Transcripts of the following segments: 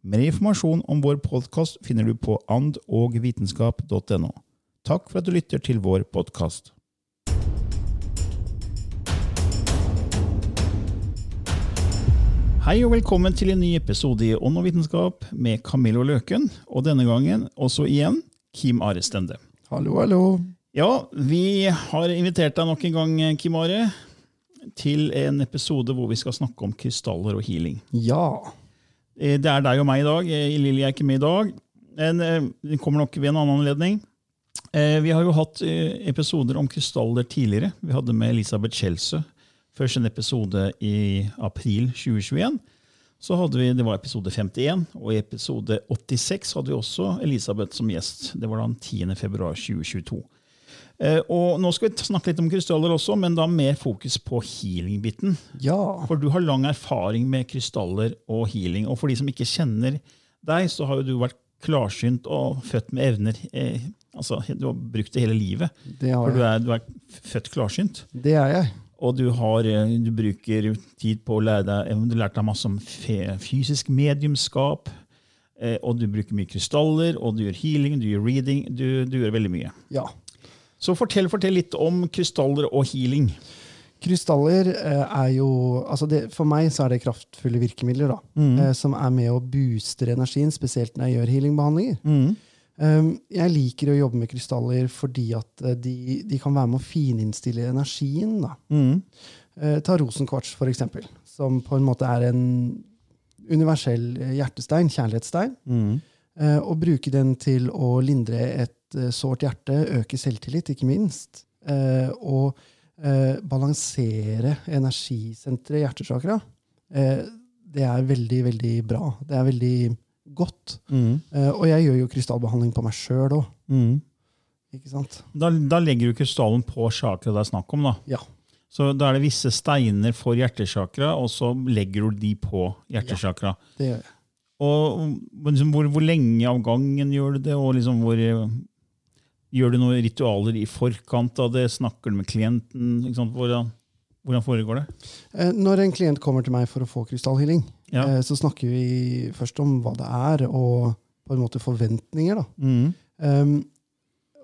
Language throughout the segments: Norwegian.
Mer informasjon om vår podkast finner du på andogvitenskap.no. Takk for at du lytter til vår podkast. Hei og velkommen til en ny episode i Ånd og vitenskap med Camillo Løken, og denne gangen også igjen Kim Are Stende. Hallo, hallo. Ja, vi har invitert deg nok en gang, Kim Are, til en episode hvor vi skal snakke om krystaller og healing. Ja. Eh, Det er deg og meg i dag. Eh, Lilly er ikke med i dag. Men eh, kommer nok ved en annen anledning. Vi har jo hatt episoder om krystaller tidligere. Vi hadde med Elisabeth Kjelsø Først en episode i april 2021. Så hadde vi, Det var episode 51, og i episode 86 hadde vi også Elisabeth som gjest. Det var den 10. februar 2022. Eh, Og Nå skal vi snakke litt om krystaller også, men da mer fokus på healing-biten. Ja. For du har lang erfaring med krystaller og healing. Og for de som ikke kjenner deg, så har jo du vært klarsynt og født med evner. Eh, altså, du har brukt det hele livet. Det har For du jeg. er, du er født klarsynt. Det er jeg. Og du, har, eh, du bruker tid på å lære deg Du lærte deg masse om fysisk mediumskap. Og du bruker mye krystaller, og du gjør healing, du gjør reading. Du, du gjør veldig mye. Ja. Så fortell, fortell litt om krystaller og healing. Krystaller eh, er jo altså det, For meg så er det kraftfulle virkemidler da, mm. som er med å booster energien, spesielt når jeg gjør healingbehandlinger. Mm. jeg liker å jobbe med krystaller fordi at eh, de, de kan være med å fininnstille energien. Da. Mm. ta rosenkvarts, for eksempel, som på en måte er en universell eh, hjertestein, kjærlighetsstein. Eh, og bruke den til å lindre et eh, sårt hjerte, øke selvtillit, ikke minst. Eh, og eh, balansere energisenteret hjertesakra. Eh, det er veldig, veldig bra. Det er veldig godt. Eh, og jeg gjør jo krystallbehandling på meg sjøl òg. Ikke sant? Da, da legger du krystallen på chakra det er snakk om. da. Ja. Så da er det visse steiner for hjertesakra, og så legger du de på hjertesakra. Det gjør jeg. Og liksom, hvor, hvor lenge av gangen gjør du det? Og liksom hvor, gjør du noen ritualer i forkant av det? Snakker du med klienten? Hvordan, hvordan foregår det? Eh, Når en klient kommer til meg for å få krystallhealing, Ja. eh, så snakker vi først om hva det er, og på en måte forventninger. Da. Mm. Um,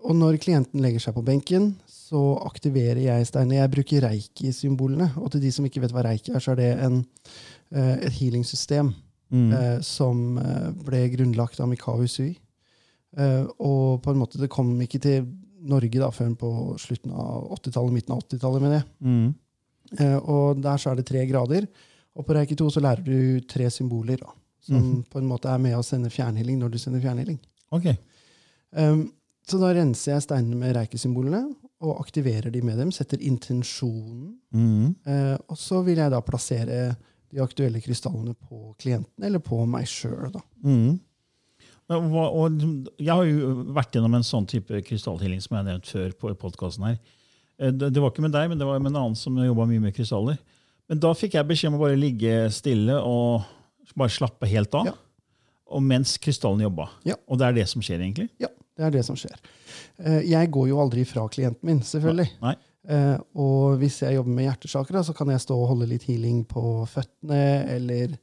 og når klienten legger seg på benken, så aktiverer jeg steinene. Jeg bruker reiki-symbolene. Og til de som ikke vet hva reiki er, så er det en, eh, et healingsystem Mm. som ble grunnlagt av Mikao Usui. Eh, og på en måte, det kom ikke til Norge da, før på slutten av 80-tallet, midten av 80-tallet. mener jeg. Mm. Eh, og der så er det tre grader. Og på reike 2 så lærer du tre symboler da, som mm. på en måte er med å sende fjernhealing når du sender fjernhealing. Ok. Um, så da renser jeg steinene med reikesymbolene og aktiverer de med dem. Setter intensjonen. Mm. Uh, og så vil jeg da plassere de aktuelle krystallene på klienten eller på meg sjøl. Mm. Hva- og liksom, jeg har jo vært gjennom en sånn type krystallhealing som jeg har nevnt før. på podcasten her. Eh, Det, det var ikke med deg, men det var med en annen som jobba mye med krystaller. Men da fikk jeg beskjed om å bare ligge stille og bare slappe helt av. Ja. Og mens krystallen jobba. Ja. Og det er det som skjer, egentlig? Ja, Det er det som skjer. Eh, jeg går jo aldri fra klienten min, selvfølgelig. Nei. Eh, og hvis jeg jobber med hjertesakra, så kan jeg stå og holde litt healing på føttene, eller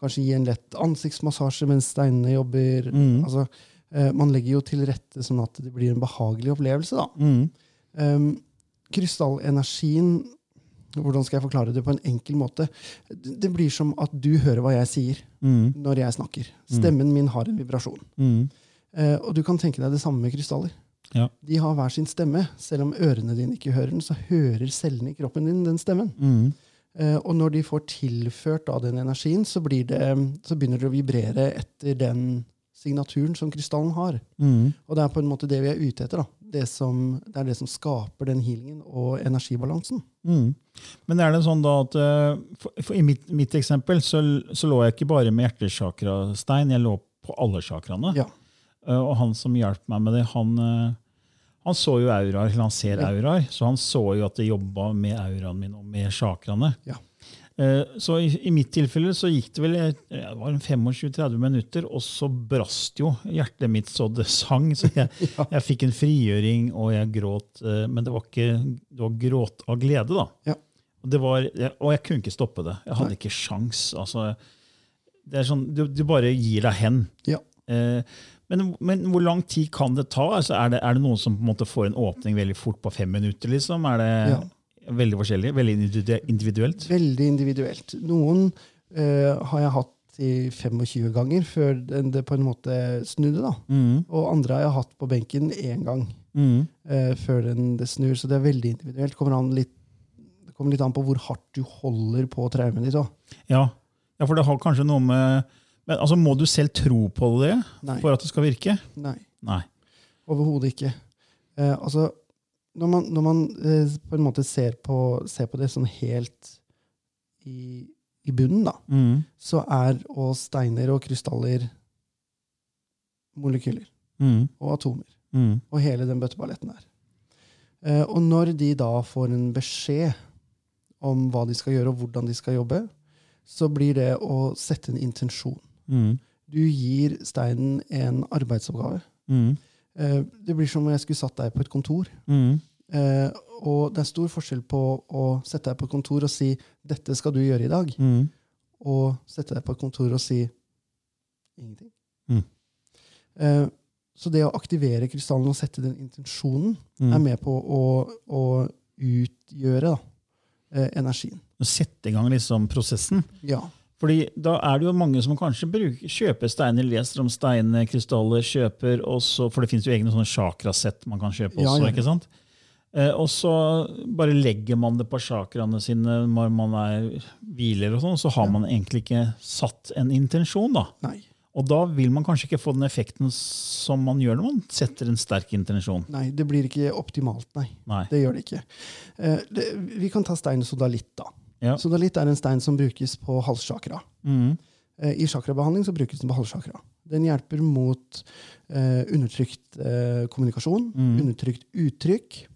kanskje gi en lett ansiktsmassasje mens steinene jobber. Mm. Altså, eh, man legger jo til rette sånn at det blir en behagelig opplevelse. da. Mm. Um, krystallenergien Hvordan skal jeg forklare det på en enkel måte? Det blir som at du hører hva jeg sier Mm. når jeg snakker. Stemmen min har en vibrasjon. Mm. Eh, og du kan tenke deg det samme med krystaller. Ja. De har hver sin stemme. Selv om ørene dine ikke hører den, så hører cellene i kroppen din den stemmen. Mm. Eh, og når de får tilført da den energien, så, blir det, så begynner det å vibrere etter den signaturen som krystallen har. Mm. Og det er på en måte det vi er ute etter. da. Det, som, det er det som skaper den healingen og energibalansen. Mm. Men er det sånn da at eh, for, for I mitt, mitt eksempel så, så lå jeg ikke bare med hjertechakrastein, jeg lå på alle chakraene. Ja. Eh, Og han som hjalp meg med det, han, han så jo auraer, eller han ser Ja. auraer, så han så jo at det jobba med auraen min og med chakraene. Ja. Eh, Så i, i mitt tilfelle så gikk det vel det var en 25-30 minutter, og så brast jo hjertet mitt så det sang. Så jeg, jeg fikk en frigjøring, og jeg gråt. eh, Men det var ikke det var gråt av glede, da. Ja. Og, det var, og jeg kunne ikke stoppe det. Jeg hadde Nei. ikke sjans. Altså, det er sånn, du, du bare gir deg hen. Ja. Eh, men, men hvor lang tid kan det ta? Altså, er, det, er det noen som på en får en åpning veldig fort på fem minutter? Liksom? Er det veldig forskjellig? Veldig individuelt? Veldig individuelt. Noen eh, har jeg hatt i 25 ganger før det på en måte snudde. da. Mm, Og andre har jeg hatt på benken én gang mm, uh, før den, det snur. Så det er veldig individuelt. Kommer an litt, det kommer litt an på hvor hardt du holder på traumet ditt ja. ja, for det har kanskje noe med men altså, Må du selv tro på det Nei. for at det skal virke? Nei. Nei. Overhodet ikke. Eh, altså, når man, når man eh, på en måte ser på, ser på det sånn helt i, i bunnen, da, Mm, så er og steiner og krystaller molekyler mm, og atomer. mm, Og hele den bøtteballetten der. Eh, og når de da får en beskjed om hva de skal gjøre, og hvordan de skal jobbe, så blir det å sette en intensjon. Mm, Du gir steinen en arbeidsoppgave. mm, Eh, det blir som om jeg skulle satt deg på et kontor. mm, Eh, og det er stor forskjell på å sette deg på et kontor og si 'dette skal du gjøre i dag', mm, og sette deg på et kontor og si 'ingenting'. Mm. Eh, så det å aktivere krystallen og sette den intensjonen er med på å, å utgjøre da, eh, energien. Sette i gang liksom prosessen. Ja. Fordi da er det jo mange som kanskje bruker, kjøper steiner, leser om steiner, krystaller, kjøper også, for det finnes jo egne sånne chakrasett man kan kjøpe også. ja, ja. ikke sant? Eh, og så bare legger man det på chakraene sine når man er hviler, og sånn, så har man egentlig ikke satt en intensjon. da. Nei. Og da vil man kanskje ikke få den effekten som man gjør når man setter en sterk intensjon. nei, det blir ikke optimalt, nei. Nei. Det gjør det ikke. Eh, det, vi kan ta steinen sodalitt, da. Ja. Sodalitt er en stein som brukes på halschakra. Mm. Eh, I chakrabehandling så brukes den på halschakra. Den hjelper mot eh, undertrykt eh, kommunikasjon, Mm. undertrykt uttrykk,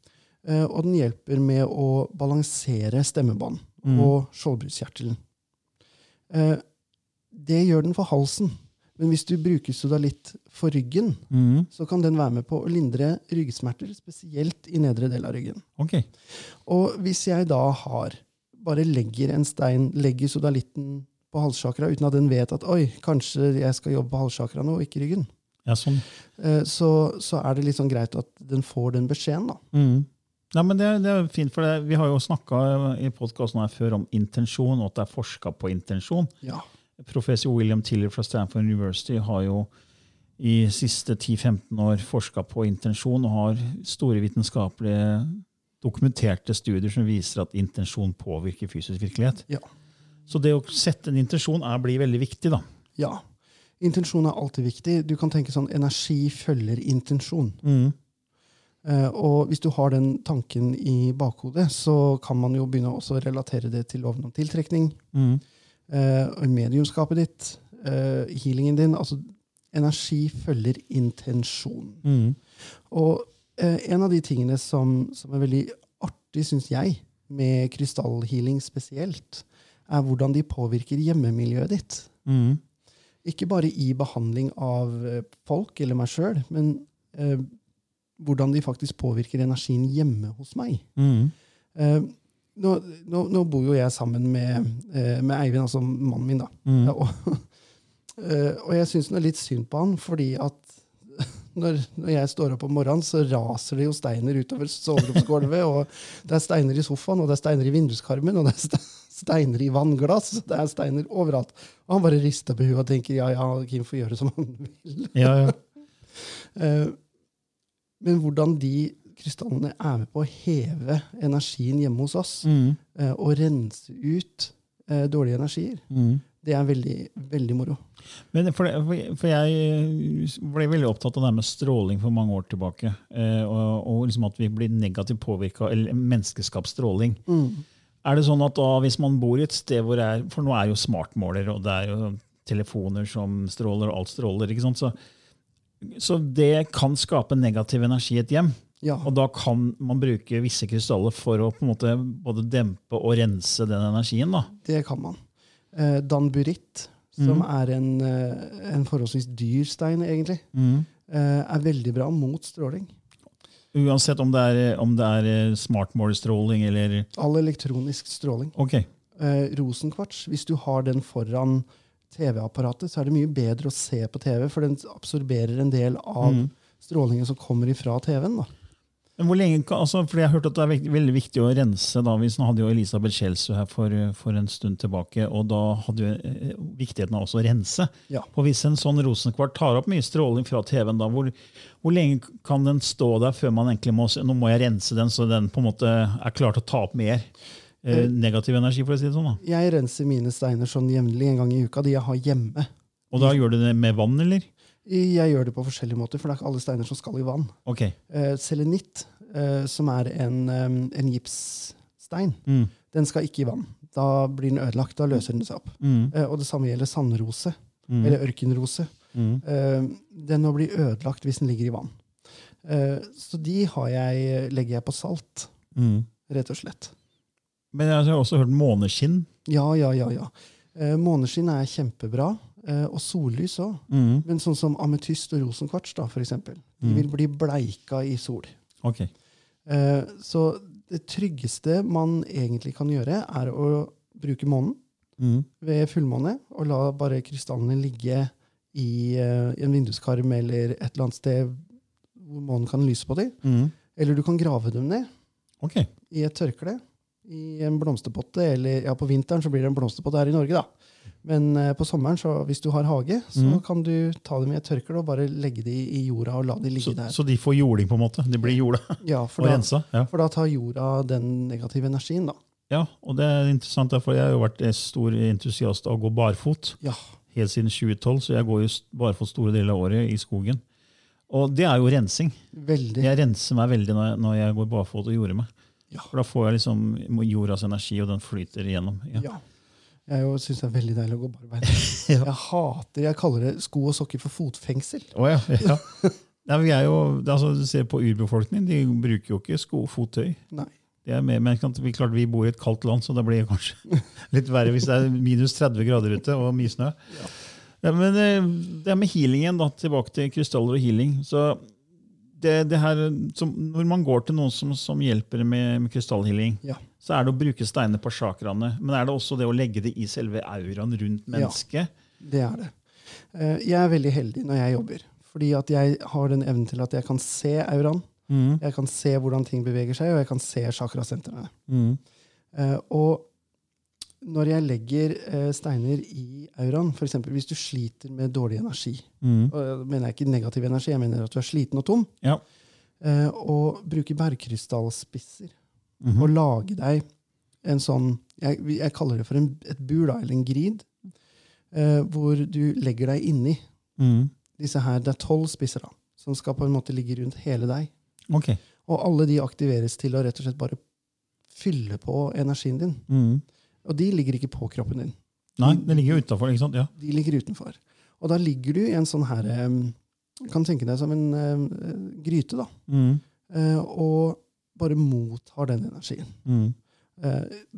eh, og den hjelper med å balansere stemmebånd Mm. og skjoldbruskkjertelen. Eh, det gjør den for halsen. Men hvis du bruker sodalitt for ryggen, Mm. så kan den være med på å lindre ryggsmerter, spesielt i nedre del av ryggen. Okay. Og hvis jeg da har bare legger en stein, legger sodalitten på halssakra, uten at den vet at oi, kanskje jeg skal jobbe på halssakra nå, ikke ryggen, Ja, sånn. eh, så, så er det litt sånn greit at den får den beskjeden. da. Mm. Nei, men det, det er fint, for det, Vi har jo snakka i podkasten før om intensjon, og at det er forska på intensjon. Ja. Professor William Tiller fra Stanford University har jo i siste 10-15 år forska på intensjon og har store vitenskapelige dokumenterte studier som viser at intensjon påvirker fysisk virkelighet. Ja. Så det å sette en intensjon er, blir veldig viktig. da. ja. Intensjon er alltid viktig. Du kan tenke sånn energi følger intensjon. Eh, og hvis du har den tanken i bakhodet, så kan man jo begynne også å relatere det til loven om tiltrekning. mm. uh, mediumskapet ditt, uh, healingen din. altså Energi følger intensjon. Og eh, en av de tingene som, som er veldig artig, syns jeg, med krystallhealing spesielt, er hvordan de påvirker hjemmemiljøet ditt. Ikke bare i behandling av eh, folk eller meg sjøl, men eh, hvordan de faktisk påvirker energien hjemme hos meg. Mm. Eh, nå, nå, nå bor jo jeg sammen med, eh, med Eivind, altså mannen min. da. Mm. Ja, og, eh, og jeg syns litt synd på han, fordi at når, når jeg står opp om morgenen, så raser det jo steiner utover soveromsgulvet. Og det er steiner i sofaen, og det er steiner i vinduskarmen, og det er steiner i vannglass. Det er steiner overalt. Og han bare rister på huet og tenker ja, ja, Kim får gjøre som han vil. Ja, ja. Eh, Men hvordan de krystallene er med på å heve energien hjemme hos oss, Mm. eh, og rense ut eh, dårlige energier, Mm. Det er veldig, veldig moro. Men for, det, for- jeg ble veldig opptatt av det med stråling for mange år tilbake. eh, Og, og liksom at vi blir negativt påvirka, eller menneskeskapt stråling. Er det sånn at da, hvis man bor i et sted hvor det er For nå er jo smartmåler, og det er jo telefoner som stråler, og alt stråler. ikke sant? Så, så det kan skape negativ energi i et hjem. Ja, Og da kan man bruke visse krystaller for å på en måte både dempe og rense den energien. da. det kan man. Eh, Danburitt, som er en, eh, en forholdsvis dyr stein, egentlig, eh, er veldig bra mot stråling. Uansett om det er, om det er eh, eller All elektronisk stråling. Ok. Eh, rosenkvarts, hvis du har den foran TV-apparatet, så er det mye bedre å se på TV, for den absorberer en del av strålingen som kommer ifra TV-en. da. Men hvor lenge, altså, fordi jeg har hørt at det er veldig viktig å rense. da, vi hadde jo Elisabeth Schelsø her for, for en stund tilbake, og da hadde jo eh, viktigheten av også å rense. Ja. Og Hvis en sånn rosenkvart tar opp mye stråling fra TV-en, da, hvor, hvor lenge kan den stå der før man egentlig må nå må jeg rense den, så den på en måte er klar til å ta opp mer eh, negativ energi? for å si det sånn da. Jeg renser mine steiner sånn jevnlig en gang i uka, de jeg har hjemme. Og da gjør du det med vann, eller? Jeg gjør det på forskjellige måter, for det er ikke alle steiner som skal i vann. Okay. Uh, selenitt, uh, som er en, um, en gipsstein, Mm. den skal ikke i vann. Da blir den ødelagt. Da løser den seg opp. Mm. Uh, og det samme gjelder sandrose, Mm. eller ørkenrose. Mm. Eh, den må bli ødelagt hvis den ligger i vann. Eh, så de har jeg, legger jeg på salt, Mm. rett og slett. Men jeg har også hørt måneskinn. Ja, ja, ja. ja. Eh, måneskinn er kjempebra. Eh, og sollys òg. Mm. Men sånn som ametyst og rosenkvarts, da, for eksempel, de vil bli bleika i sol. Ok. Eh, så det tryggeste man egentlig kan gjøre, er å bruke månen Mm. ved fullmåne, og la bare krystallene ligge i eh, en vinduskarm eller et eller annet sted hvor månen kan lyse på dem. Mm. Eller du kan grave dem ned okay. i et tørkle, i en blomsterpotte, eller ja, på vinteren så blir det en blomsterpotte her i Norge, da. Men eh, på sommeren, så hvis du har hage, så Mm. kan du ta dem i et tørkle og bare legge dem i jorda og la dem ligge Så, der. så de får jording, på en måte? De blir jorda ja, og for da, rensa? Ja. for da tar jorda den negative energien, da. ja, og det er interessant, for jeg har jo vært stor entusiast av å gå barfot Ja, helt siden 2012, så jeg går jo barfot store deler av året i skogen. Og det er jo rensing. veldig. Jeg renser meg veldig når jeg, når jeg går barfot og jorder meg. Ja. For da får jeg liksom jordas energi, og den flyter igjennom. Ja. Ja. Jeg syns det er veldig deilig å gå barbeint. Ja. Jeg hater Jeg kaller det sko og sokker for fotfengsel. Oh, ja, ja. Nei, vi er jo, er altså, du ser på urbefolkningen, de bruker jo ikke sko fottøy. Nei. Det er mer, men vi, klart, vi bor i et kaldt land, så det blir kanskje litt verre hvis det er minus 30 grader ute og mye snø. Ja, men det, det med healingen, da, tilbake til krystaller og healing. så det, det her, som, Når man går til noen som, som hjelper med, med krystallhealing, Ja. så er det å bruke steiner på chakraene. Men er det også det å legge det i selve auraen rundt mennesket? Ja, Det er det. Eh, Jeg er veldig heldig når jeg jobber. Fordi at jeg har den evnen til at jeg kan se auraen. Jeg kan se hvordan ting beveger seg, og jeg kan se chakrasentrene. Mm. Og når jeg legger eh, steiner i auraen, f.eks. hvis du sliter med dårlig energi og Da mener jeg ikke negativ energi, jeg mener at du er sliten og tom. Ja. eh, Og bruker bergkrystallspisser. Og lage deg en sånn Jeg, jeg kaller det for en, et bur, da, eller en grid. eh, Hvor du legger deg inni disse her. Det er tolv spisser da, som skal på en måte ligge rundt hele deg. Ok. Og alle de aktiveres til å rett og slett bare fylle på energien din. Og de ligger ikke på kroppen din. Nei, de ligger jo sant? Ja. De ligger utenfor. Og da ligger du i en sånn her du Kan tenke deg som en uh, gryte, da. Eh, og bare mottar den energien. Eh,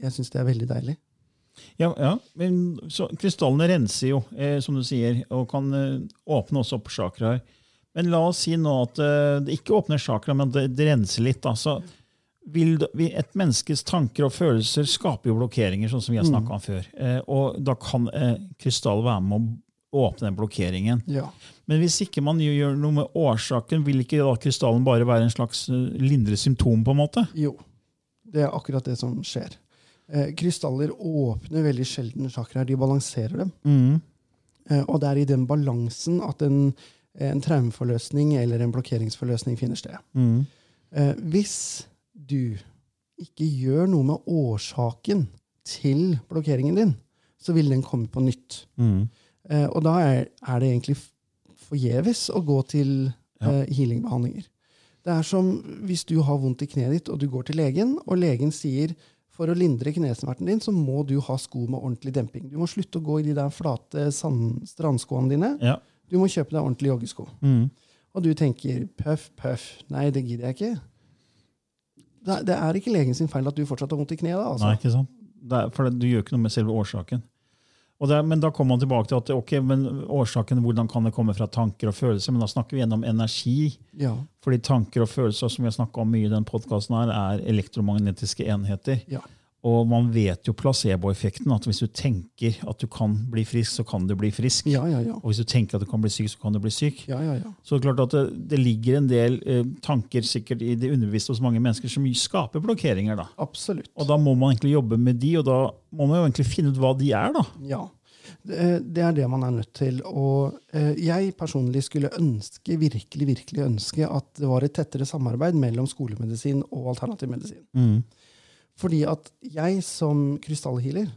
jeg syns det er veldig deilig. Ja, ja. Men, så, krystallene renser jo, eh, som du sier, og kan eh, åpne også opp chakraer. Men la oss si nå at det ikke åpner chakra, men det, det renser litt. da, så vil Et menneskes tanker og følelser skaper jo blokkeringer, sånn som vi har snakka om før. Eh, og da kan eh, krystall være med å åpne den blokkeringen. Ja. Men hvis ikke man gjør noe med årsaken, vil ikke da krystallen bare være en slags eh, lindre symptom? på en måte? Jo. Det er akkurat det som skjer. Eh, krystaller åpner veldig sjelden chakraer. De balanserer dem. Eh, og det er i den balansen at en, en traumeforløsning eller en blokkeringsforløsning finner sted. Eh, hvis du ikke gjør noe med årsaken til blokkeringen din, så vil den komme på nytt. Eh, og da er, er det egentlig forgjeves å gå til eh, healingbehandlinger. Det er som hvis du har vondt i kneet ditt, og du går til legen, og legen sier for å lindre knesmerten din, så må du ha sko med ordentlig demping. Du må slutte å gå i de der flate sand, strandskoene dine. Ja. Du må kjøpe deg ordentlige joggesko. Og du tenker pøff, pøff. Nei, det gidder jeg ikke. Det, det er ikke legen sin feil at du fortsatt har vondt i kneet. Altså. Nei, ikke sant? Er, for det, du gjør ikke noe med selve årsaken. Er- men da kommer man tilbake til at ok, men årsaken, hvordan kan det komme fra tanker og følelser? Men da snakker vi gjennom energi. Ja, Fordi tanker og følelser som vi har om mye i den her, er elektromagnetiske enheter. ja, Og man vet jo placeboeffekten, at hvis du tenker at du kan bli frisk, så kan du bli frisk. ja, ja. ja. Og hvis du tenker at du kan bli syk, så kan du bli syk. ja, ja, ja. Så det er klart at det, det ligger en del eh, tanker sikkert i det underbevisste hos mange mennesker som skaper blokkeringer. da. Absolutt. Og da må man egentlig jobbe med de, og da må man jo egentlig finne ut hva de er. da. Ja. Det er det man er nødt til. Og eh, jeg personlig skulle ønske, virkelig, virkelig ønske at det var et tettere samarbeid mellom skolemedisin og alternativ medisin. Fordi at jeg som krystallhealer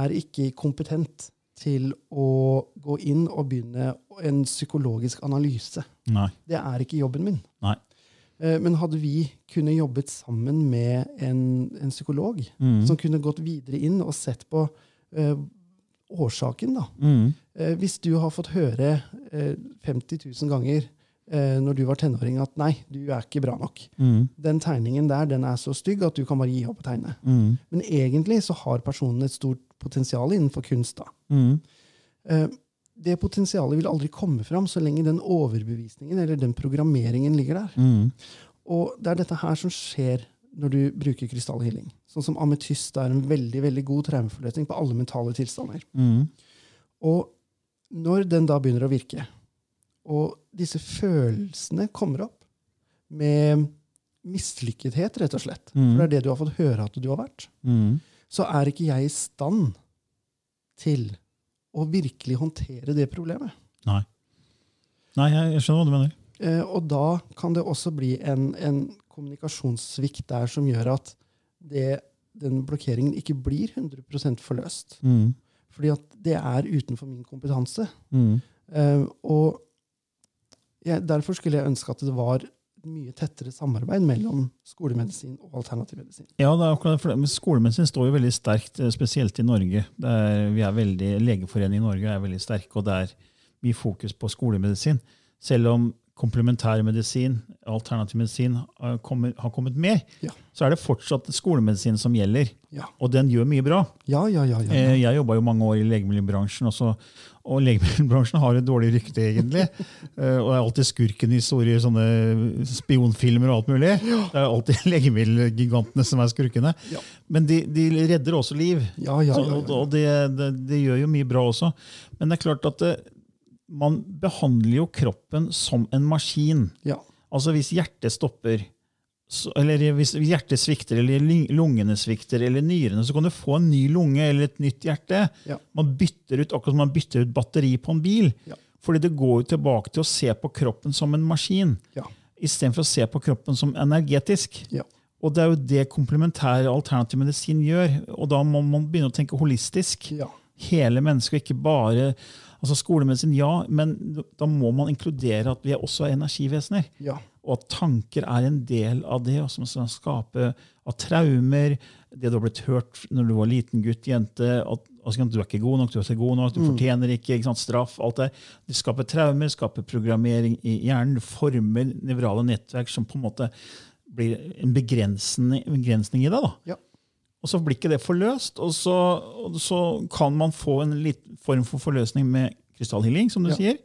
er ikke kompetent til å gå inn og begynne en psykologisk analyse. Nei. Det er ikke jobben min. Nei. Eh, Men hadde vi kunne jobbet sammen med en, en psykolog som kunne gått videre inn og sett på uh, årsaken, da. Eh, hvis du har fått høre uh, 50 000 ganger eh, når du var tenåring at 'nei, du er ikke bra nok', den tegningen der den er så stygg at du kan bare gi opp å tegne. Men egentlig så har personen et stort potensial innenfor kunst. da. Eh, det potensialet vil aldri komme fram så lenge den overbevisningen eller den programmeringen ligger der. Og det er dette her som skjer når du bruker krystallhealing. Sånn som ametyst er en veldig veldig god traumeforløsning på alle mentale tilstander. Og når den da begynner å virke, og disse følelsene kommer opp med mislykkethet, rett og slett, for det er det du har fått høre at du har vært, så er ikke jeg i stand til å virkelig håndtere det problemet. Nei. Nei, jeg, skjønner hva du mener. Eh, og da kan det også bli en, en kommunikasjonssvikt der som gjør at det, den blokkeringen ikke blir 100% forløst. Fordi at det er utenfor min kompetanse. Eh, og jeg, derfor skulle jeg ønske at det var mye tettere samarbeid mellom skolemedisin og alternativ medisin. Ja, det er akkurat for Skolemedisin står jo veldig sterkt, eh, spesielt i Norge. Er, vi er veldig, Legeforeningen i Norge er veldig sterke, og det er mye fokus på skolemedisin. Selv om komplementærmedisin, alternativ medisin, har kommet, med, Ja. så er det fortsatt skolemedisin som gjelder. Ja, Og den gjør mye bra. ja, ja. ja, ja, Eh. Jeg jobba jo mange år i legemiddelbransjen, også, og legemiddelbransjen har et dårlig rykte, egentlig. Eh, og det er alltid skurken i historier, sånne spionfilmer og alt mulig. Det er alltid legemiddelgigantene som er skurkene. Men de, de redder også liv. Ja, ja, Så, ja, og og det, det, det gjør jo mye bra også. Men det er klart at det, man behandler jo kroppen som en maskin. ja. Altså Hvis hjertet stopper, så, eller hvis hjertet svikter, eller lungene svikter, eller nyrene, så kan du få en ny lunge eller et nytt hjerte. Ja. Man bytter ut, Akkurat som man bytter ut batteri på en bil. Ja. Fordi det går jo tilbake til å se på kroppen som en maskin, Ja. istedenfor å se på kroppen som energetisk. ja. Og det er jo det komplementær alternativ medisin gjør. Og da må man begynne å tenke holistisk. ja. Hele mennesket, ikke bare altså Skolemedisin, ja, men da må man inkludere at vi også er energivesener. ja. Og at tanker er en del av det, og som skal skape av traumer. Det du har blitt hørt når du var liten gutt, jente. at altså, Du er ikke god nok, du er ikke god nok, du fortjener ikke, ikke sant, straff. alt det. Det skaper traumer, skaper programmering i hjernen. Du former nevrale nettverk som på en måte blir en begrensning, begrensning i deg. da. ja. Og så blir ikke det forløst, og så, og så kan man få en form for forløsning med krystallhealing, som du Ja. sier.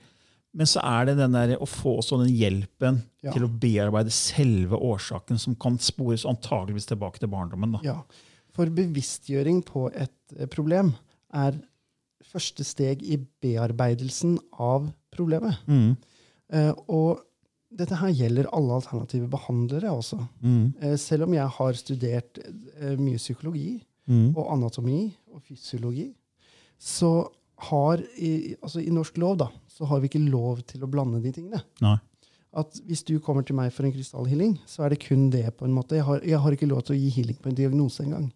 Men så er det den der å få også den hjelpen Ja. til å bearbeide selve årsaken, som kan spores antageligvis tilbake til barndommen. da. Ja, for bevisstgjøring på et eh, problem er første steg i bearbeidelsen av problemet. Mm. Uh, og dette her gjelder alle alternative behandlere også. Mm. Eh, selv om jeg har studert eh, mye psykologi Mm. og anatomi og fysiologi, så har i, altså i norsk lov da, så har vi ikke lov til å blande de tingene. Nei. At hvis du kommer til meg for en krystallhealing, så er det kun det. på en måte. Jeg har, jeg har ikke lov til å gi healing på en diagnose engang.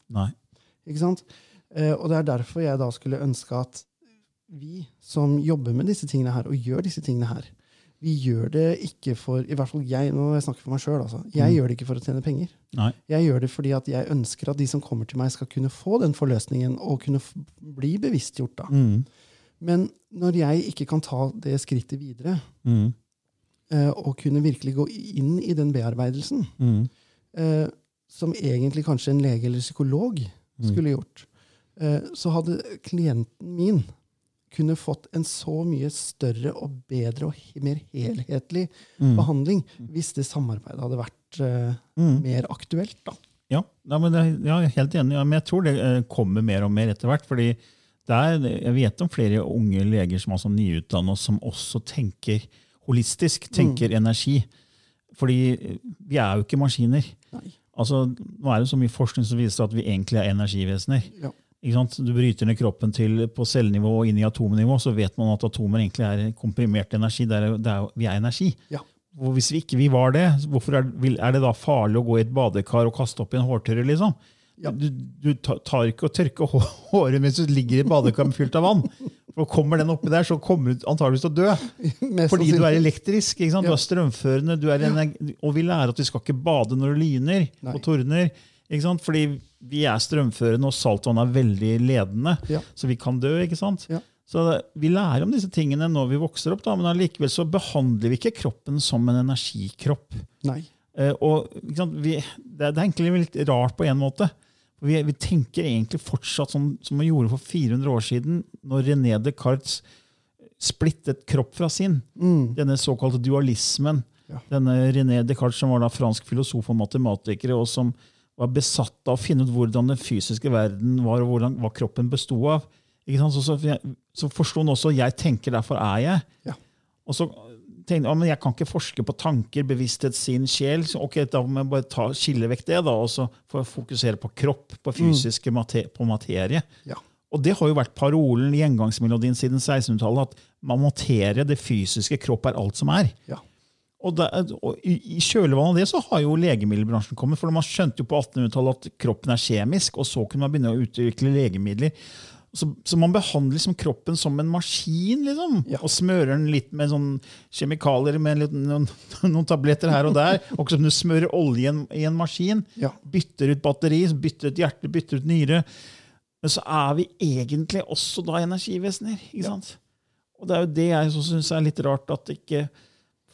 Ikke sant? Eh, og det er derfor jeg da skulle ønske at vi som jobber med disse tingene her, og gjør disse tingene her, vi gjør det ikke for I hvert fall jeg, nå jeg snakker for meg sjøl, altså. Jeg Mm. gjør det ikke for å tjene penger. Nei. Jeg gjør det fordi at jeg ønsker at de som kommer til meg, skal kunne få den forløsningen og kunne bli bevisstgjort. da. Mm. Men når jeg ikke kan ta det skrittet videre, Mm. eh, og kunne virkelig gå inn i den bearbeidelsen, Mm. eh, som egentlig kanskje en lege eller psykolog Mm. skulle gjort, eh, så hadde klienten min kunne fått en så mye større og bedre og mer helhetlig Mm. behandling hvis det samarbeidet hadde vært uh, Mm. mer aktuelt. Da. Ja, ja, men det, ja, jeg er helt enig. Ja, men jeg tror det eh, kommer mer og mer etter hvert. fordi er, Jeg vet om flere unge leger som er sånn nyutdannet, som også tenker holistisk, tenker energi. Fordi eh, vi er jo ikke maskiner. Nei. Altså, Nå er det så mye forskning som viser at vi egentlig er energivesener. Ja. Du bryter ned kroppen til på cellenivå og inn i atomnivå, så vet man at atomer egentlig er komprimert energi. Det er, vi er energi. Ja. Og hvis vi ikke vi var det, hvorfor er, er det da farlig å gå i et badekar og kaste opp i en hårtørre? liksom? Ja. Du, du tar ikke og tørker håret mens du ligger i et badekar fylt av vann. For Kommer den oppi der, så kommer du antageligvis til å dø. Fordi du er elektrisk. sant? Du er strømførende. Du er energi, og vi lærer at vi skal ikke bade når det lyner Nei. og tordner. Ikke sant? Fordi vi er strømførende, og saltvann er veldig ledende. Ja. Så vi kan dø. ikke sant? Ja. Så Vi lærer om disse tingene når vi vokser opp, da, men allikevel så behandler vi ikke kroppen som en energikropp. Nei. Eh, og? Vi, det, er- egentlig litt rart på en måte. Vi, vi tenker egentlig fortsatt som, som vi gjorde for 400 år siden, når René Descartes splittet kropp fra sin. Mm. Denne såkalte dualismen. Ja. Denne René Descartes, som var da fransk filosof og matematiker, og som var besatt av å finne ut hvordan den fysiske verden var, og hvordan, hva kroppen bestod av. Så, så, så forsto han også jeg tenker, derfor er jeg. Ja. Og så tenkte jeg, men jeg kan ikke forske på tanker, bevissthet, sin sjel. Så ok, Da må jeg bare ta, skille vekk det, da, og så fokusere på kropp, på fysiske mater, på materie. Ja. Og det har jo vært parolen, gjengangsmelodien siden 1600-tallet, at man materie, det fysiske, kropp er alt som er. Ja. Og, det, og i, kjølvannet av det så har jo legemiddelbransjen kommet. for Man skjønte jo på 1800-tallet at kroppen er kjemisk, og så kunne man begynne å utvikle legemidler. Så, så man behandler liksom kroppen som en maskin, liksom, Ja. og smører den litt med sånn kjemikalier, med litt, noen, noen tabletter her og der. Og som du smører olje i en, i en maskin. Ja. Bytter ut batteri, bytter ut hjerte, bytter ut nyre. Men så er vi egentlig også da energivesener. ikke sant? Og det er jo det jeg syns er litt rart at ikke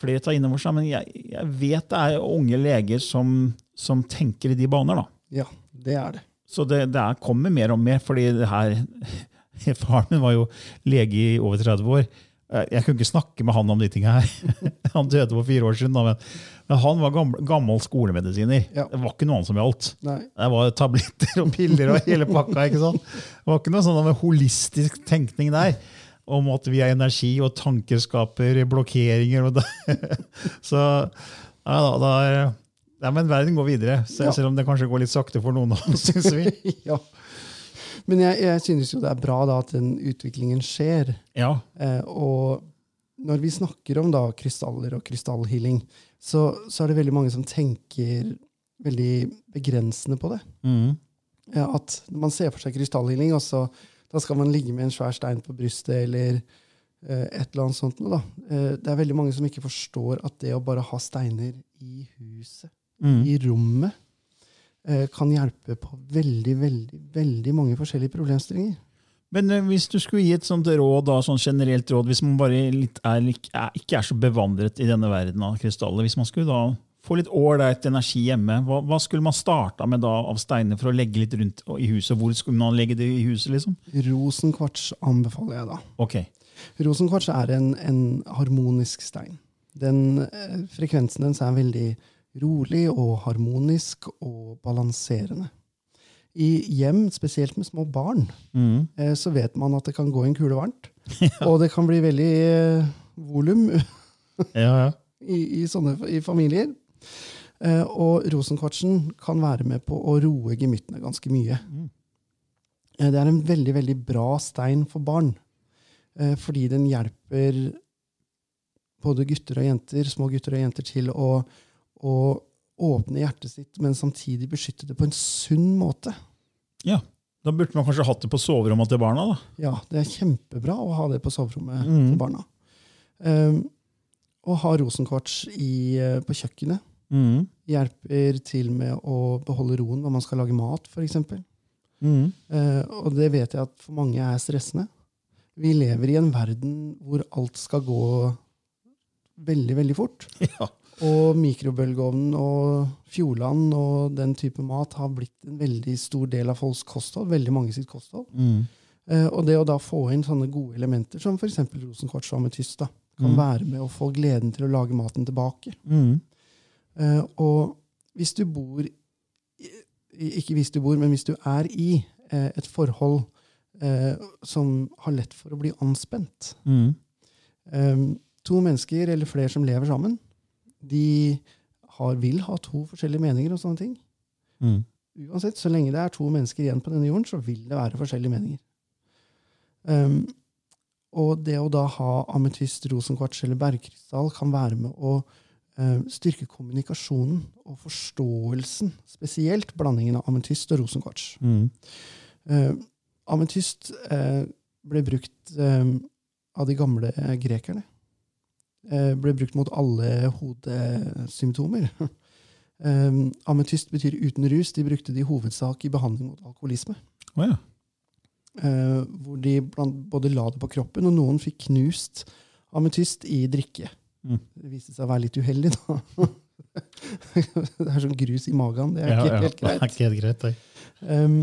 flere tar inn over seg. Men jeg, jeg vet det er unge leger som, som tenker i de baner. da. ja, det er det. Så det, det er, kommer mer og mer, fordi det her Faren min var jo lege i over 30 år. Jeg jeg kunne ikke snakke med han om de tingene her. Han døde for fire år siden. Men, men han var gammel, gammel skolemedisiner. Ja. Det var ikke noe annet som gjaldt. Det var tabletter og piller og hele pakka. ikke sant? Det var ikke noe sånn holistisk tenkning der. Om at vi er energi, og tanker skaper blokkeringer. Og det. Så ja, da, da er, ja, Men verden går videre, selv, Ja. selv om det kanskje går litt sakte for noen av oss, syns vi. ja. Men jeg, jeg synes jo det er bra da at den utviklingen skjer. Ja, Eh, og når vi snakker om da krystaller og krystallhealing, så, så er det veldig mange som tenker veldig begrensende på det. mm. Ja, at man ser for seg krystallhealing, og så da skal man ligge med en svær stein på brystet eller eh, et eller annet sånt. noe. Eh, det er veldig mange som ikke forstår at det å bare ha steiner i huset, Mm. i rommet, eh, kan hjelpe på veldig, veldig, veldig mange forskjellige problemstillinger. Men eh, hvis du skulle gi et sånt råd, da, sånn generelt råd, hvis man bare er, ikke er så bevandret i denne verden av krystaller, hvis man skulle da få litt ålreit energi hjemme, hva, hva skulle man starta med da av steiner for å legge litt rundt i huset? Hvor skulle man legge det i huset? liksom? Rosenkvarts anbefaler jeg da. Ok. Rosenkvarts er en, en harmonisk stein. Den, eh, frekvensen dens er veldig rolig og harmonisk og balanserende. I hjem, spesielt med små barn, Mm. eh, så vet man at det kan gå en kule varmt. Og det kan bli veldig eh, volum Ja, ja. i, i sånne i familier. Eh, og rosenkvartsen kan være med på å roe gemyttene ganske mye. Eh, det er en veldig, veldig bra stein for barn. Eh, fordi den hjelper både gutter og jenter, små gutter og jenter til å, å åpne hjertet sitt, men samtidig beskytte det på en sunn måte. ja. Da burde man kanskje hatt det på soverommet til barna. da. Ja, det er kjempebra å ha det på soverommet mm. til barna. Um, å ha rosenkvarts i, på kjøkkenet Mm. hjelper til med å beholde roen når man skal lage mat, f.eks. Mm. Uh, og det vet jeg at for mange er stressende. Vi lever i en verden hvor alt skal gå veldig, veldig fort. Ja. Og mikrobølgeovnen og Fjordland og den type mat har blitt en veldig stor del av folks kosthold. veldig mange sitt kosthold. Mm. Eh, og det å da få inn sånne gode elementer som f.eks. rosenkvarts og ametyst, da, kan Mm. være med å få gleden til å lage maten tilbake. Mm. Eh, og hvis du bor Ikke hvis du bor, men hvis du er i eh, et forhold eh, som har lett for å bli anspent Mm. To mennesker eller flere som lever sammen, de har, vil ha to forskjellige meninger og sånne ting. Mm. Uansett, så lenge det er to mennesker igjen på denne jorden, så vil det være forskjellige meninger. Um, og det å da ha ametyst, rosenkvarts eller bergkrystall kan være med å styrke kommunikasjonen og forståelsen, spesielt blandingen av ametyst og rosenkvarts. Mm. Eh, ametyst eh, ble brukt eh, av de gamle eh, grekerne. Eh, ble brukt mot alle hodesymptomer. Eh, ametyst betyr uten rus. De brukte det i hovedsak i behandling mot alkoholisme. Oh, ja. Eh, hvor de både la det på kroppen, og noen fikk knust ametyst i drikke. Mm. Det viste seg å være litt uheldig, da. det er sånn grus i magen. Det er ja, ikke ja. helt Det er greit. ikke helt greit. Um,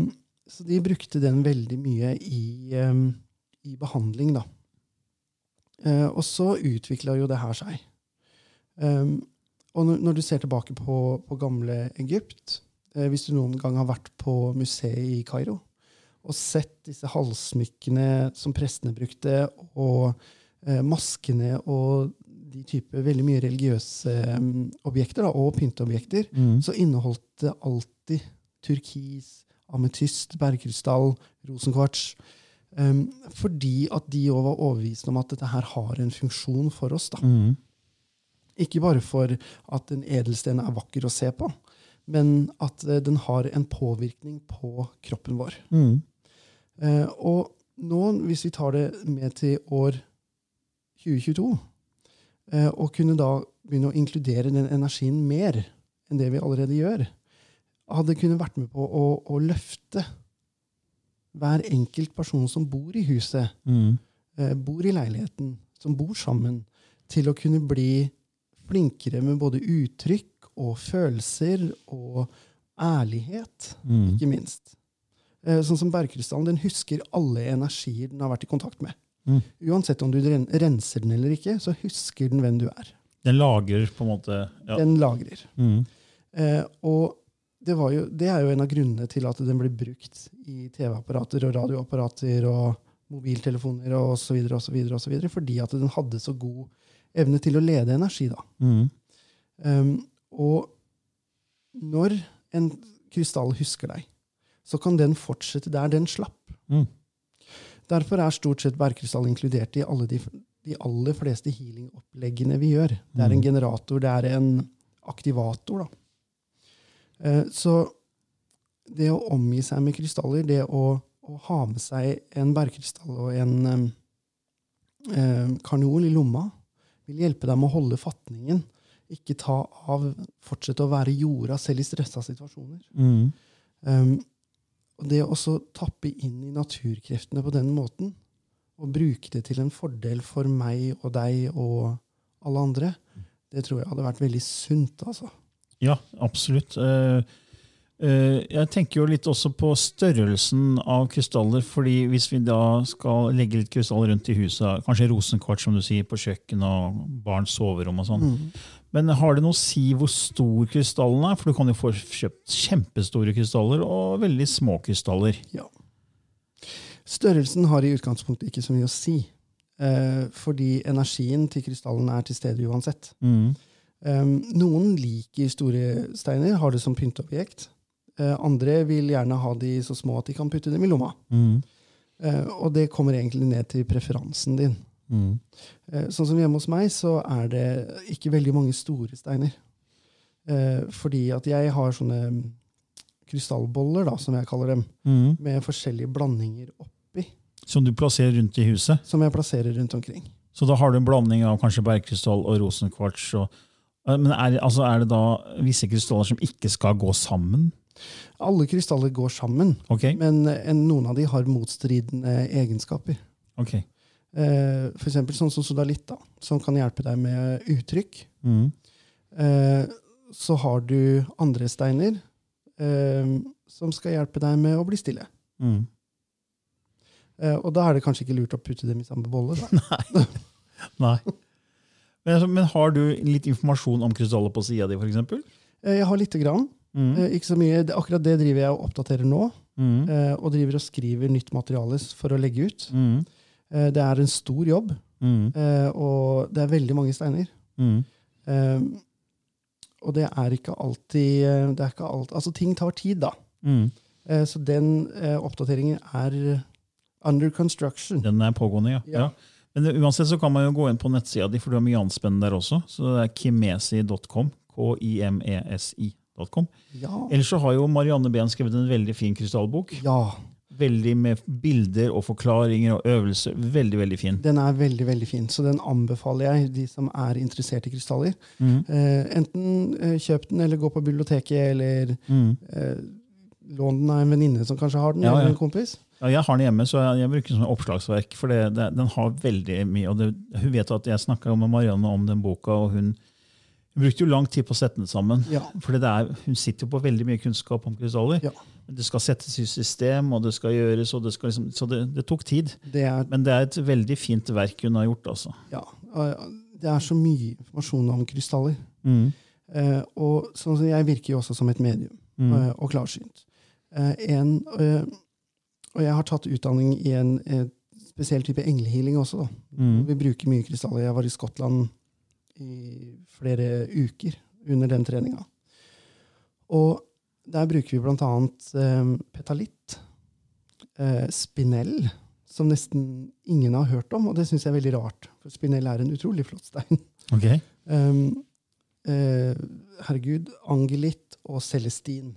så de brukte den veldig mye i, um, i behandling, da. Uh, og så utvikla jo det her seg. Um, og når, når du ser tilbake på, på gamle Egypt, uh, hvis du noen gang har vært på museet i Kairo og sett disse halssmykkene som prestene brukte, og uh, maskene og de type veldig mye religiøse um, objekter, da, og pynteobjekter, Mm. så inneholdt det alltid turkis, ametyst, bergkrystall, rosenkvarts. Um, fordi at de òg var overbevist om at dette her har en funksjon for oss. da. Mm. Ikke bare for at en edelsten er vakker å se på, men at uh, den har en påvirkning på kroppen vår. Mm. Uh, og nå, hvis vi tar det med til år 2022, eh, og kunne da begynne å inkludere den energien mer enn det vi allerede gjør, hadde kunne vært med på å, å løfte hver enkelt person som bor i huset, Mm. eh, bor i leiligheten, som bor sammen, til å kunne bli flinkere med både uttrykk og følelser og ærlighet, Mm. ikke minst. Eh, Sånn som bergkrystallen, den husker alle energier den har vært i kontakt med. Mm. Uansett om du renser den eller ikke, så husker den hvem du er. Den lagrer på en måte ja. Den lagrer. Mm. Eh, og det, var jo, det er jo en av grunnene til at den blir brukt i TV-apparater og radioapparater og mobiltelefoner og og så videre, fordi at den hadde så god evne til å lede energi. da. Mm. Um, og når en krystall husker deg, så kan den fortsette der den slapp. Mm. Derfor er stort sett bærkrystall inkludert i alle de, de aller fleste healing-oppleggene vi gjør. Det er en generator, det er en aktivator. Da. Eh, så det å omgi seg med krystaller, det å, å ha med seg en bærkrystall og en um, eh, karneol i lomma, vil hjelpe deg med å holde fatningen. Ikke ta av, fortsette å være jorda selv i stressa situasjoner. Mm. Um, og det å tappe inn i naturkreftene på den måten, og bruke det til en fordel for meg og deg og alle andre, det tror jeg hadde vært veldig sunt. altså. Ja, absolutt. Eh, Eh, jeg tenker jo litt også på størrelsen av krystaller. fordi Hvis vi da skal legge litt krystaller rundt i huset, kanskje rosenkvart som du sier, på kjøkken og barns soverom og sånn. Men har det noe å si hvor stor krystallen er? For du kan jo få kjøpt kjempestore krystaller og veldig små krystaller. Ja. Størrelsen har i utgangspunktet ikke så mye å si. Eh, fordi energien til krystallen er til stede uansett. Mm. Um, noen liker store steiner, har det som pynteobjekt. Eh, andre vil gjerne ha de så små at de kan putte dem i lomma. Mm. Eh, og det kommer egentlig ned til preferansen din. Mm. Eh, sånn som hjemme hos meg, så er det ikke veldig mange store steiner. Eh, fordi at jeg har sånne mm, krystallboller, da, som jeg kaller dem, Mm. med forskjellige blandinger oppi, Som du plasserer rundt i huset. som jeg plasserer rundt omkring. Så da har du en blanding av kanskje bergkrystall og rosenkvarts. Og, Eh, men er, altså er det da visse krystaller som ikke skal gå sammen? Alle krystaller går sammen, okay. men en, noen av de har motstridende egenskaper. ok. Eh, eksempel sånn som sodalitt, da, som kan hjelpe deg med uttrykk. Mm. Eh, så har du andre steiner eh, som skal hjelpe deg med å bli stille. Mm. Eh, og da er det kanskje ikke lurt å putte dem i samme bolle. Nei. Nei. Men, altså, men har du litt informasjon om krystaller på sida di, f.eks.? Eh, jeg har lite grann. Mm. Eh, ikke så mye. Det, akkurat det driver jeg og oppdaterer nå. Mm. Eh, og driver og skriver nytt materiale for å legge ut. Mm. Eh, det er en stor jobb, Mm. eh, og det er veldig mange steiner. Mm. Um, og det er ikke alltid det er ikke alt, Altså, ting tar tid, da. Mm. Så den oppdateringen er under construction. Den er pågående, ja. Ja. ja. Men uansett så kan man jo gå inn på nettsida di, for du har mye anspennende der også. Så det er kimesi.com. K-i-m-e-s-i.com. Ja. Ellers så har jo Marianne Behn skrevet en veldig fin krystallbok. ja. Veldig med bilder og forklaringer og øvelser. Veldig, veldig fin. Den er veldig veldig fin, så den anbefaler jeg de som er interessert i krystaller. Mm. Eh, enten eh, kjøp den, eller gå på biblioteket, eller Mm. eh, lån den av en venninne som kanskje har den, Ja, eller en kompis. Ja, jeg har den hjemme, så jeg, jeg bruker den som oppslagsverk. For det, det, den har veldig mye. og det, Hun vet at jeg snakka med Marianne om den boka, og hun, hun brukte jo lang tid på å sette den sammen. Ja. For hun sitter jo på veldig mye kunnskap om krystaller. Ja. Det skal settes i system, og det skal gjøres, det skal liksom, så det, det tok tid. Det er, Men det er et veldig fint verk hun har gjort. altså. ja, det er så mye informasjon om krystaller. Mm. Eh, og sånn som jeg virker jo også som et medium, Mm. eh, og klarsynt. Eh, en, eh, og jeg har tatt utdanning i en spesiell type englehealing også. Mm. Vi bruker mye krystaller. Jeg var i Skottland i flere uker under den treninga. Og der bruker vi annet eh, petalitt, eh, spinell, som nesten ingen har hørt om, og det syns jeg er veldig rart. For spinell er en utrolig flott stein. Ok. Um, eh, herregud, angelitt og celestin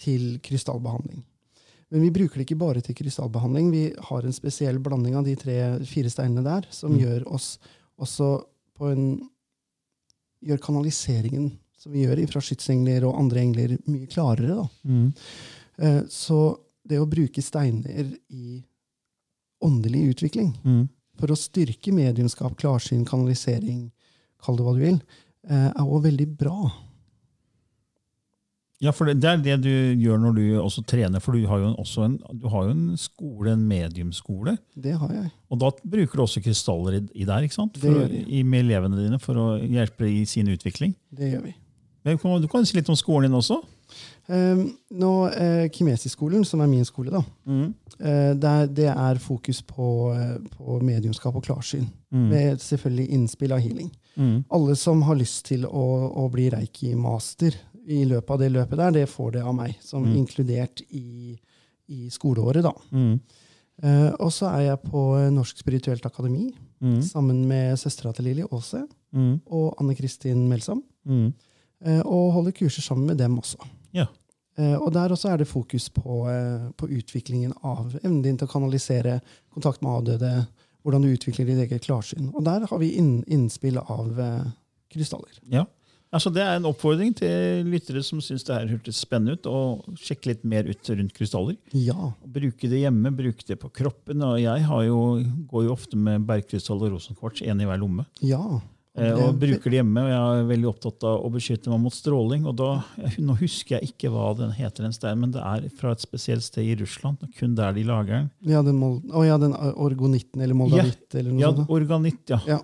til krystallbehandling. Men vi bruker det ikke bare til krystallbehandling. Vi har en spesiell blanding av de tre-fire steinene der, som Mm. gjør oss også på en Gjør kanaliseringen som vi gjør fra skytsengler og andre engler, mye klarere. da. Mm. Eh, så det å bruke steiner i åndelig utvikling Mm. for å styrke mediumskap, klarsyn, kanalisering, kall det hva du vil, eh, er òg veldig bra. Ja, for det, det er det du gjør når du også trener. For du har jo en, en, du har jo en skole, en mediumskole. Det har jeg. Og da bruker du også krystaller i, i der ikke sant? For, i, med elevene dine for å hjelpe i sin utvikling. Det gjør vi. Men du kan, du kan si litt om skolen din også. Um, nå, eh, Kimesi-skolen, som er min skole, da, eh, der, det er fokus på, eh, på mediumskap og klarsyn. Med selvfølgelig innspill av healing. Mm. Alle som har lyst til å, å bli reiki-master i løpet av det løpet der, det får det av meg, som inkludert i, i skoleåret. da. Mm. Uh, og så er jeg på Norsk spirituelt akademi Mm. sammen med søstera til Lilly Aase Mm. og Anne Kristin Melsam. Mm. eh, og holder kurser sammen med dem også. Ja. Uh, og der også er det fokus på, på utviklingen av evnen din til å kanalisere kontakt med avdøde, hvordan du utvikler ditt eget klarsyn. Og der har vi inn, innspill av krystaller. Ja. Altså, det er en oppfordring til lyttere som syns det her hørtes spennende ut, å sjekke litt mer ut rundt krystaller. Ja. Bruke det hjemme, bruke det på kroppen. og Jeg har jo, går jo ofte med bergkrystall og rosenkvarts, én i hver lomme. Ja. Eh, og bruker det hjemme. og Jeg er veldig opptatt av å beskytte meg mot stråling. og da, Nå husker jeg ikke hva den heter, den steinen, men det er fra et spesielt sted i Russland. Kun der de lager den. Ja, den, mol oh ja, den orgonitten eller moldavitt eller noe Ja, sånt. Organitt, ja. Ja.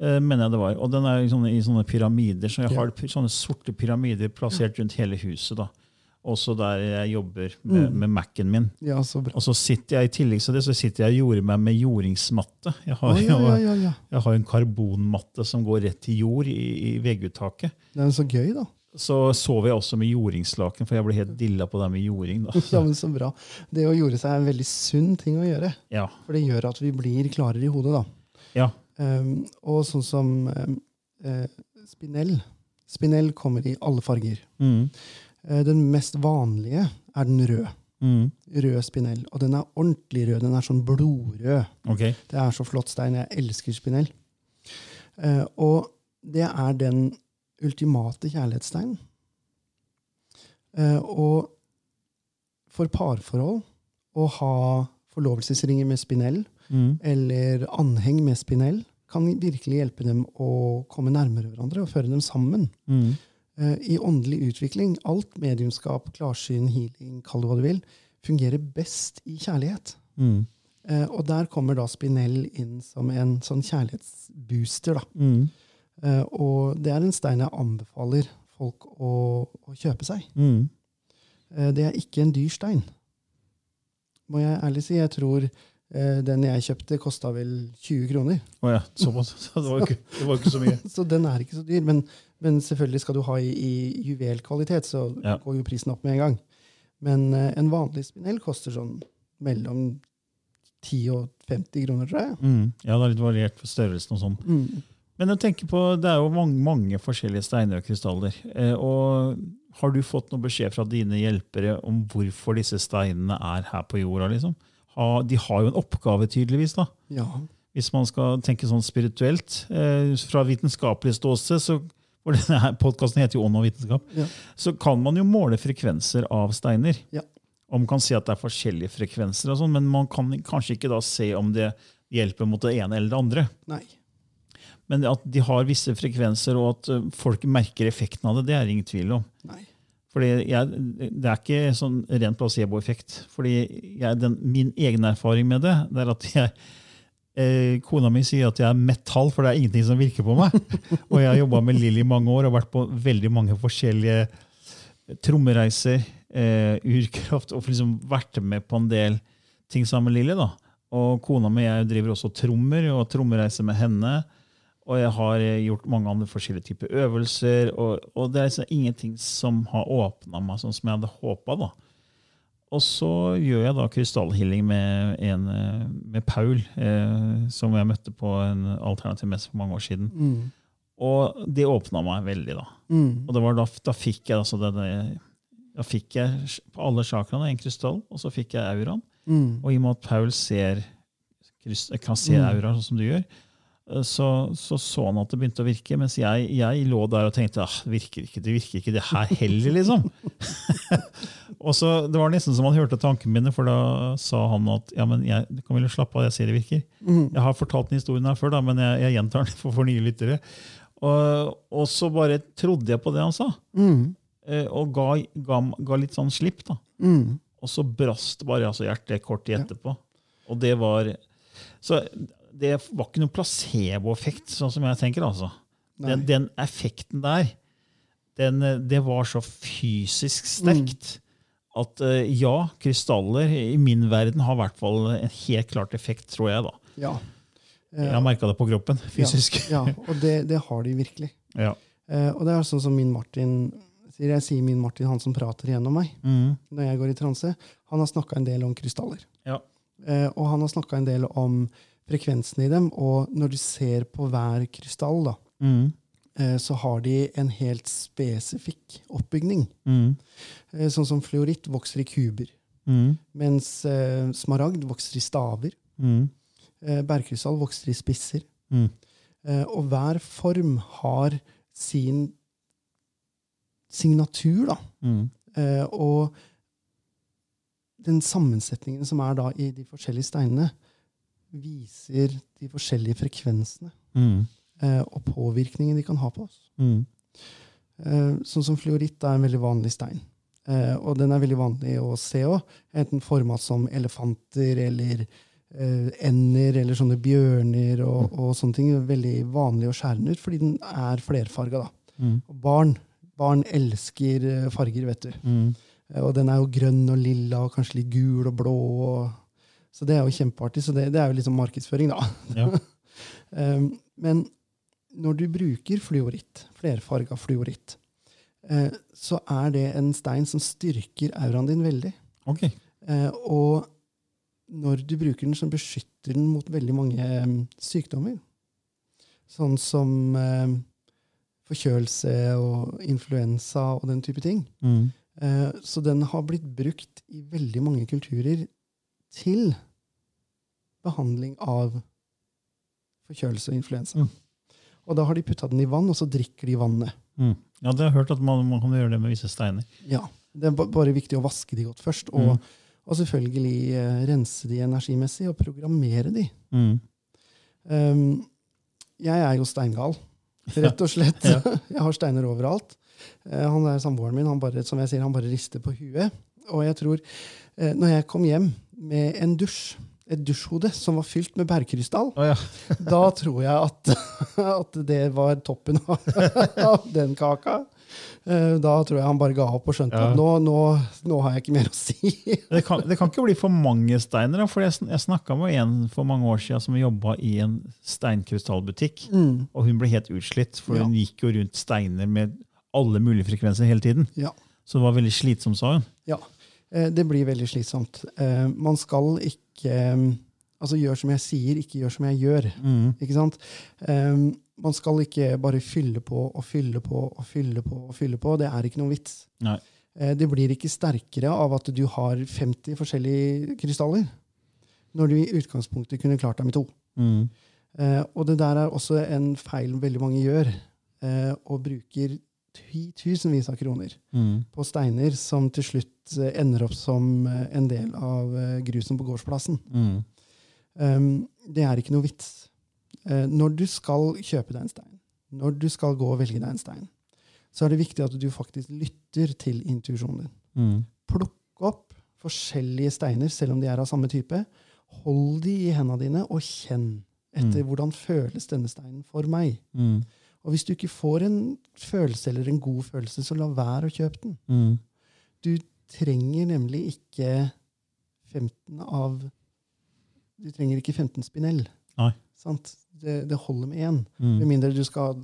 Eh, mener jeg det var. Og den er sånne, i sånne pyramider, så jeg har sånne sorte pyramider plassert rundt hele huset. da. Også der jeg jobber med, Mm. med Mac-en min. Ja, så bra. Og så sitter jeg i tillegg til det, så sitter jeg og jorder meg med jordingsmatte. Jeg har, Å, ja, ja, ja, jeg har en karbonmatte som går rett til jord i, i vegguttaket. Det er så gøy, da. Så sover jeg også med jordingslaken, for jeg ble helt dilla på det med jording. da. Ja, men Så bra. Det å jorde seg er en veldig sunn ting å gjøre. Ja, For det gjør at vi blir klarere i hodet. da. ja. Um, og sånn som eh, spinell. Spinell kommer i alle farger. Mm. Uh, den mest vanlige er den røde. Mm. Rød spinell. Og den er ordentlig rød. Den er sånn blodrød. Okay. Det er så flott stein. Jeg elsker spinell. Uh, og det er den ultimate kjærlighetssteinen. Uh, og for parforhold å ha forlovelsesringer med spinell Mm. eller anheng med spinell kan virkelig hjelpe dem å komme nærmere hverandre og føre dem sammen. Mm. Eh, I åndelig utvikling, alt mediumskap, klarsyn, healing, kall det hva du vil, fungerer best i kjærlighet. Mm. Eh, og der kommer da spinell inn som en sånn kjærlighetsbooster. Da. Mm. Eh, og det er en stein jeg anbefaler folk å, å kjøpe seg. Mm. Det er ikke en dyr stein. Må jeg ærlig si. Jeg tror den jeg kjøpte, kosta vel 20 kroner. Oh ja. Så det var ikke, det var ikke så mye. Så den er ikke så dyr. Men, men selvfølgelig skal du ha i, i juvelkvalitet, så Ja. går jo prisen opp med en gang. Men uh, en vanlig spinell koster sånn mellom 10 og 50 kroner, tror jeg. Mm. Ja, det er litt variert for størrelsen og sånn. Mm. Men jeg tenker på, det er jo mange, mange forskjellige steiner og krystaller. Eh, og har du fått noe beskjed fra dine hjelpere om hvorfor disse steinene er her på jorda? liksom? Ha, de har jo en oppgave, tydeligvis. da. Ja. Hvis man skal tenke sånn spirituelt. Eh, fra vitenskapelig ståsted, så, for denne podkasten heter jo Ånd og vitenskap, Ja. så kan man jo måle frekvenser av steiner. Ja. Og man kan si at det er forskjellige frekvenser, og sånn, men man kan kanskje ikke da se om det hjelper mot det ene eller det andre. Nei. Men at de har visse frekvenser, og at eh, folk merker effekten av det, det er det ingen tvil om. Nei. Fordi jeg, Det er ikke sånn ren placeboeffekt. Fordi Min egen erfaring med det det er at jeg, eh, Kona mi sier at jeg er metall, for det er ingenting som virker på meg. og jeg har jobba med Lilly i mange år og vært på veldig mange forskjellige trommereiser, eh, urkraft, og liksom vært med på en del ting sammen med Lilly. Og kona mi jeg driver også trommer og trommereiser med henne. Og jeg har eh, gjort mange andre forskjellige typer øvelser. Og, og det er liksom ingenting som har åpna meg sånn som jeg hadde håpa. Og så gjør jeg da krystallhealing med, en, eh, med Paul, eh, som jeg møtte på en alternativ messe for mange år siden. Mm. Og det åpna meg veldig. da. Mm. Og det var da, da fikk jeg altså denne da fikk jeg på alle chakraene en krystall, og så fikk jeg auraen. Mm. Og i og med at Paul ser, kan se Mm. aura sånn som du gjør, så, så så han at det begynte å virke. Mens jeg, jeg lå der og tenkte ah, det virker ikke, det virker ikke det her heller, liksom. og så Det var nesten som han hørte tankene mine, for da sa han at ja, men jeg, du kan vel slappe av, jeg ser det virker. Mm. Jeg har fortalt den historien her før, da, men jeg, jeg gjentar den for, for nye lyttere. Og, og så bare trodde jeg på det han sa, Mm. eh, og ga, ga, ga litt sånn slipp. da. Mm. Og så brast bare altså hjertet kort tid etterpå. Og det var Så det var ikke noen placeboeffekt, sånn som jeg tenker. altså. Den, den effekten der, den, eh, det var så fysisk sterkt at eh, ja, krystaller i min verden har i hvert fall en helt klart effekt, tror jeg. da. Ja. Jeg har merka det på kroppen, fysisk. Ja, ja og det, det har de virkelig. Ja. Eh, og det er sånn som min Martin sier. Jeg sier min Martin, han som prater gjennom meg Mm. når jeg går i transe. Han har snakka en del om krystaller. Ja. Eh, og han har snakka en del om frekvensen i dem. Og når du ser på hver krystall, da, Mm. eh, så har de en helt spesifikk oppbygning. Mm. Eh, sånn som fluoritt vokser i kuber, Mm. mens eh, smaragd vokser i staver. Mm. Eh, vokser i spisser. Mm. Eh, og hver form har sin signatur, da. Mm. Eh, og den sammensetningen som er da i de forskjellige steinene, viser de forskjellige frekvensene. Mm. eh, og påvirkningen de kan ha på oss. Mm. Eh, sånn som fluoritt er en veldig vanlig stein. Eh, og den er veldig vanlig å se òg. Enten forma som elefanter eller eh, ender eller sånne bjørner og, og sånne ting. Veldig vanlig å skjære den ut, fordi den er flerfarga. Mm. Og barn, barn elsker eh, farger, vet du. Mm. Eh, Og den er jo grønn og lilla og kanskje litt gul og blå. Og, så det er jo kjempeartig. Så det, det er jo liksom markedsføring, da. Ja. Um, men når du bruker fluoritt, flerfarga fluoritt, uh, så er det en stein som styrker auraen din veldig. Okay. Uh, og når du bruker den, så beskytter den mot veldig mange um, sykdommer. Sånn som em, forkjølelse og influensa og den type ting. Mm. Eh, så den har blitt brukt i veldig mange kulturer til behandling av forkjølelse og influensa. Mm. Og da har de putta den i vann, og så drikker de vannet. Mm. Ja, det har jeg hørt at man, man kan gjøre det med visse steiner. Ja, Det er bare viktig å vaske de godt først, og, Mm. og selvfølgelig uh, rense de energimessig og programmere de. Mm. Um, jeg er jo steingal, rett og slett. Ja. Jeg har steiner overalt. Uh, han er samboeren min, han bare, som jeg sier, han bare rister på huet. Og jeg tror, uh, når jeg kom hjem med en dusj, et dusjhode som var fylt med bærkrystall, Oh, ja. da tror jeg at, at det var toppen av, av den kaka. Eh, Da tror jeg han bare ga opp og skjønte Ja. at nå, nå, nå har jeg ikke mer å si. Det kan, det kan ikke bli for mange steiner. For Jeg, jeg snakka med en for mange år siden som jobba i en steinkrystallbutikk. Og hun ble helt utslitt, for Ja. hun gikk jo rundt steiner med alle mulige frekvenser hele tiden. Ja. Så det var veldig slitsomt, sa hun. Ja, det blir veldig slitsomt. Eh, Man skal ikke eh, Altså, gjør som jeg sier, ikke gjør som jeg gjør. Ikke sant? Eh, Man skal ikke bare fylle på og fylle på og fylle på. og fylle på. Det er ikke noen vits. Nei. Eh, Det blir ikke sterkere av at du har 50 forskjellige krystaller, når du i utgangspunktet kunne klart deg med to. Mm. Eh, og det der er også en feil veldig mange gjør, eh, og bruker titusenvis av kroner Mm. på steiner som til slutt eh, ender opp som eh, en del av eh, grusen på gårdsplassen. Mm. Um, det er ikke noe vits. Uh, når du skal kjøpe deg en stein, når du skal gå og velge deg en stein, så er det viktig at du faktisk lytter til intuisjonen din. Mm. Plukk opp forskjellige steiner, selv om de er av samme type. Hold de i hendene dine, og kjenn etter hvordan føles denne steinen for meg. Mm. Og hvis du ikke får en følelse eller en god følelse, så la være å kjøpe den. Mm. Du trenger nemlig ikke 15 av Du trenger ikke 15 spinell. Nei. Sant? Det, det holder med én. Mm. Med mindre du skal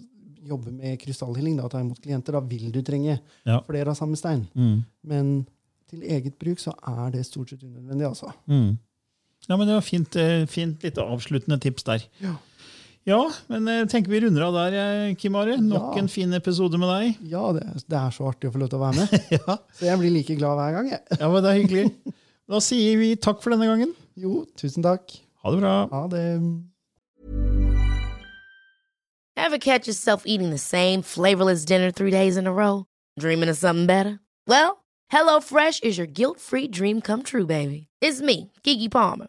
jobbe med krystallhealing, da, ta imot klienter. Da vil du trenge Ja. flere av samme stein. Mm. Men til eget bruk så er det stort sett unødvendig, altså. Mm. Ja, men Det var fint, eh, fint litt avsluttende tips der. Ja. Ja, men jeg tenker vi runder av der, eh, Kim Are. Nok Ja. en fin episode med deg. Ja, det, er- det er så artig å få lov til å være med. Ja, Så jeg blir like glad hver gang, jeg. ja men Det er hyggelig. Da sier vi takk for denne gangen. Jo, tusen takk. Ha det bra. Ha det. Ever catch yourself eating the same flavorless dinner three days in a row? Dreaming of something better? Well, HelloFresh is your guilt free dream come true, baby. It's me, Kiki Palmer.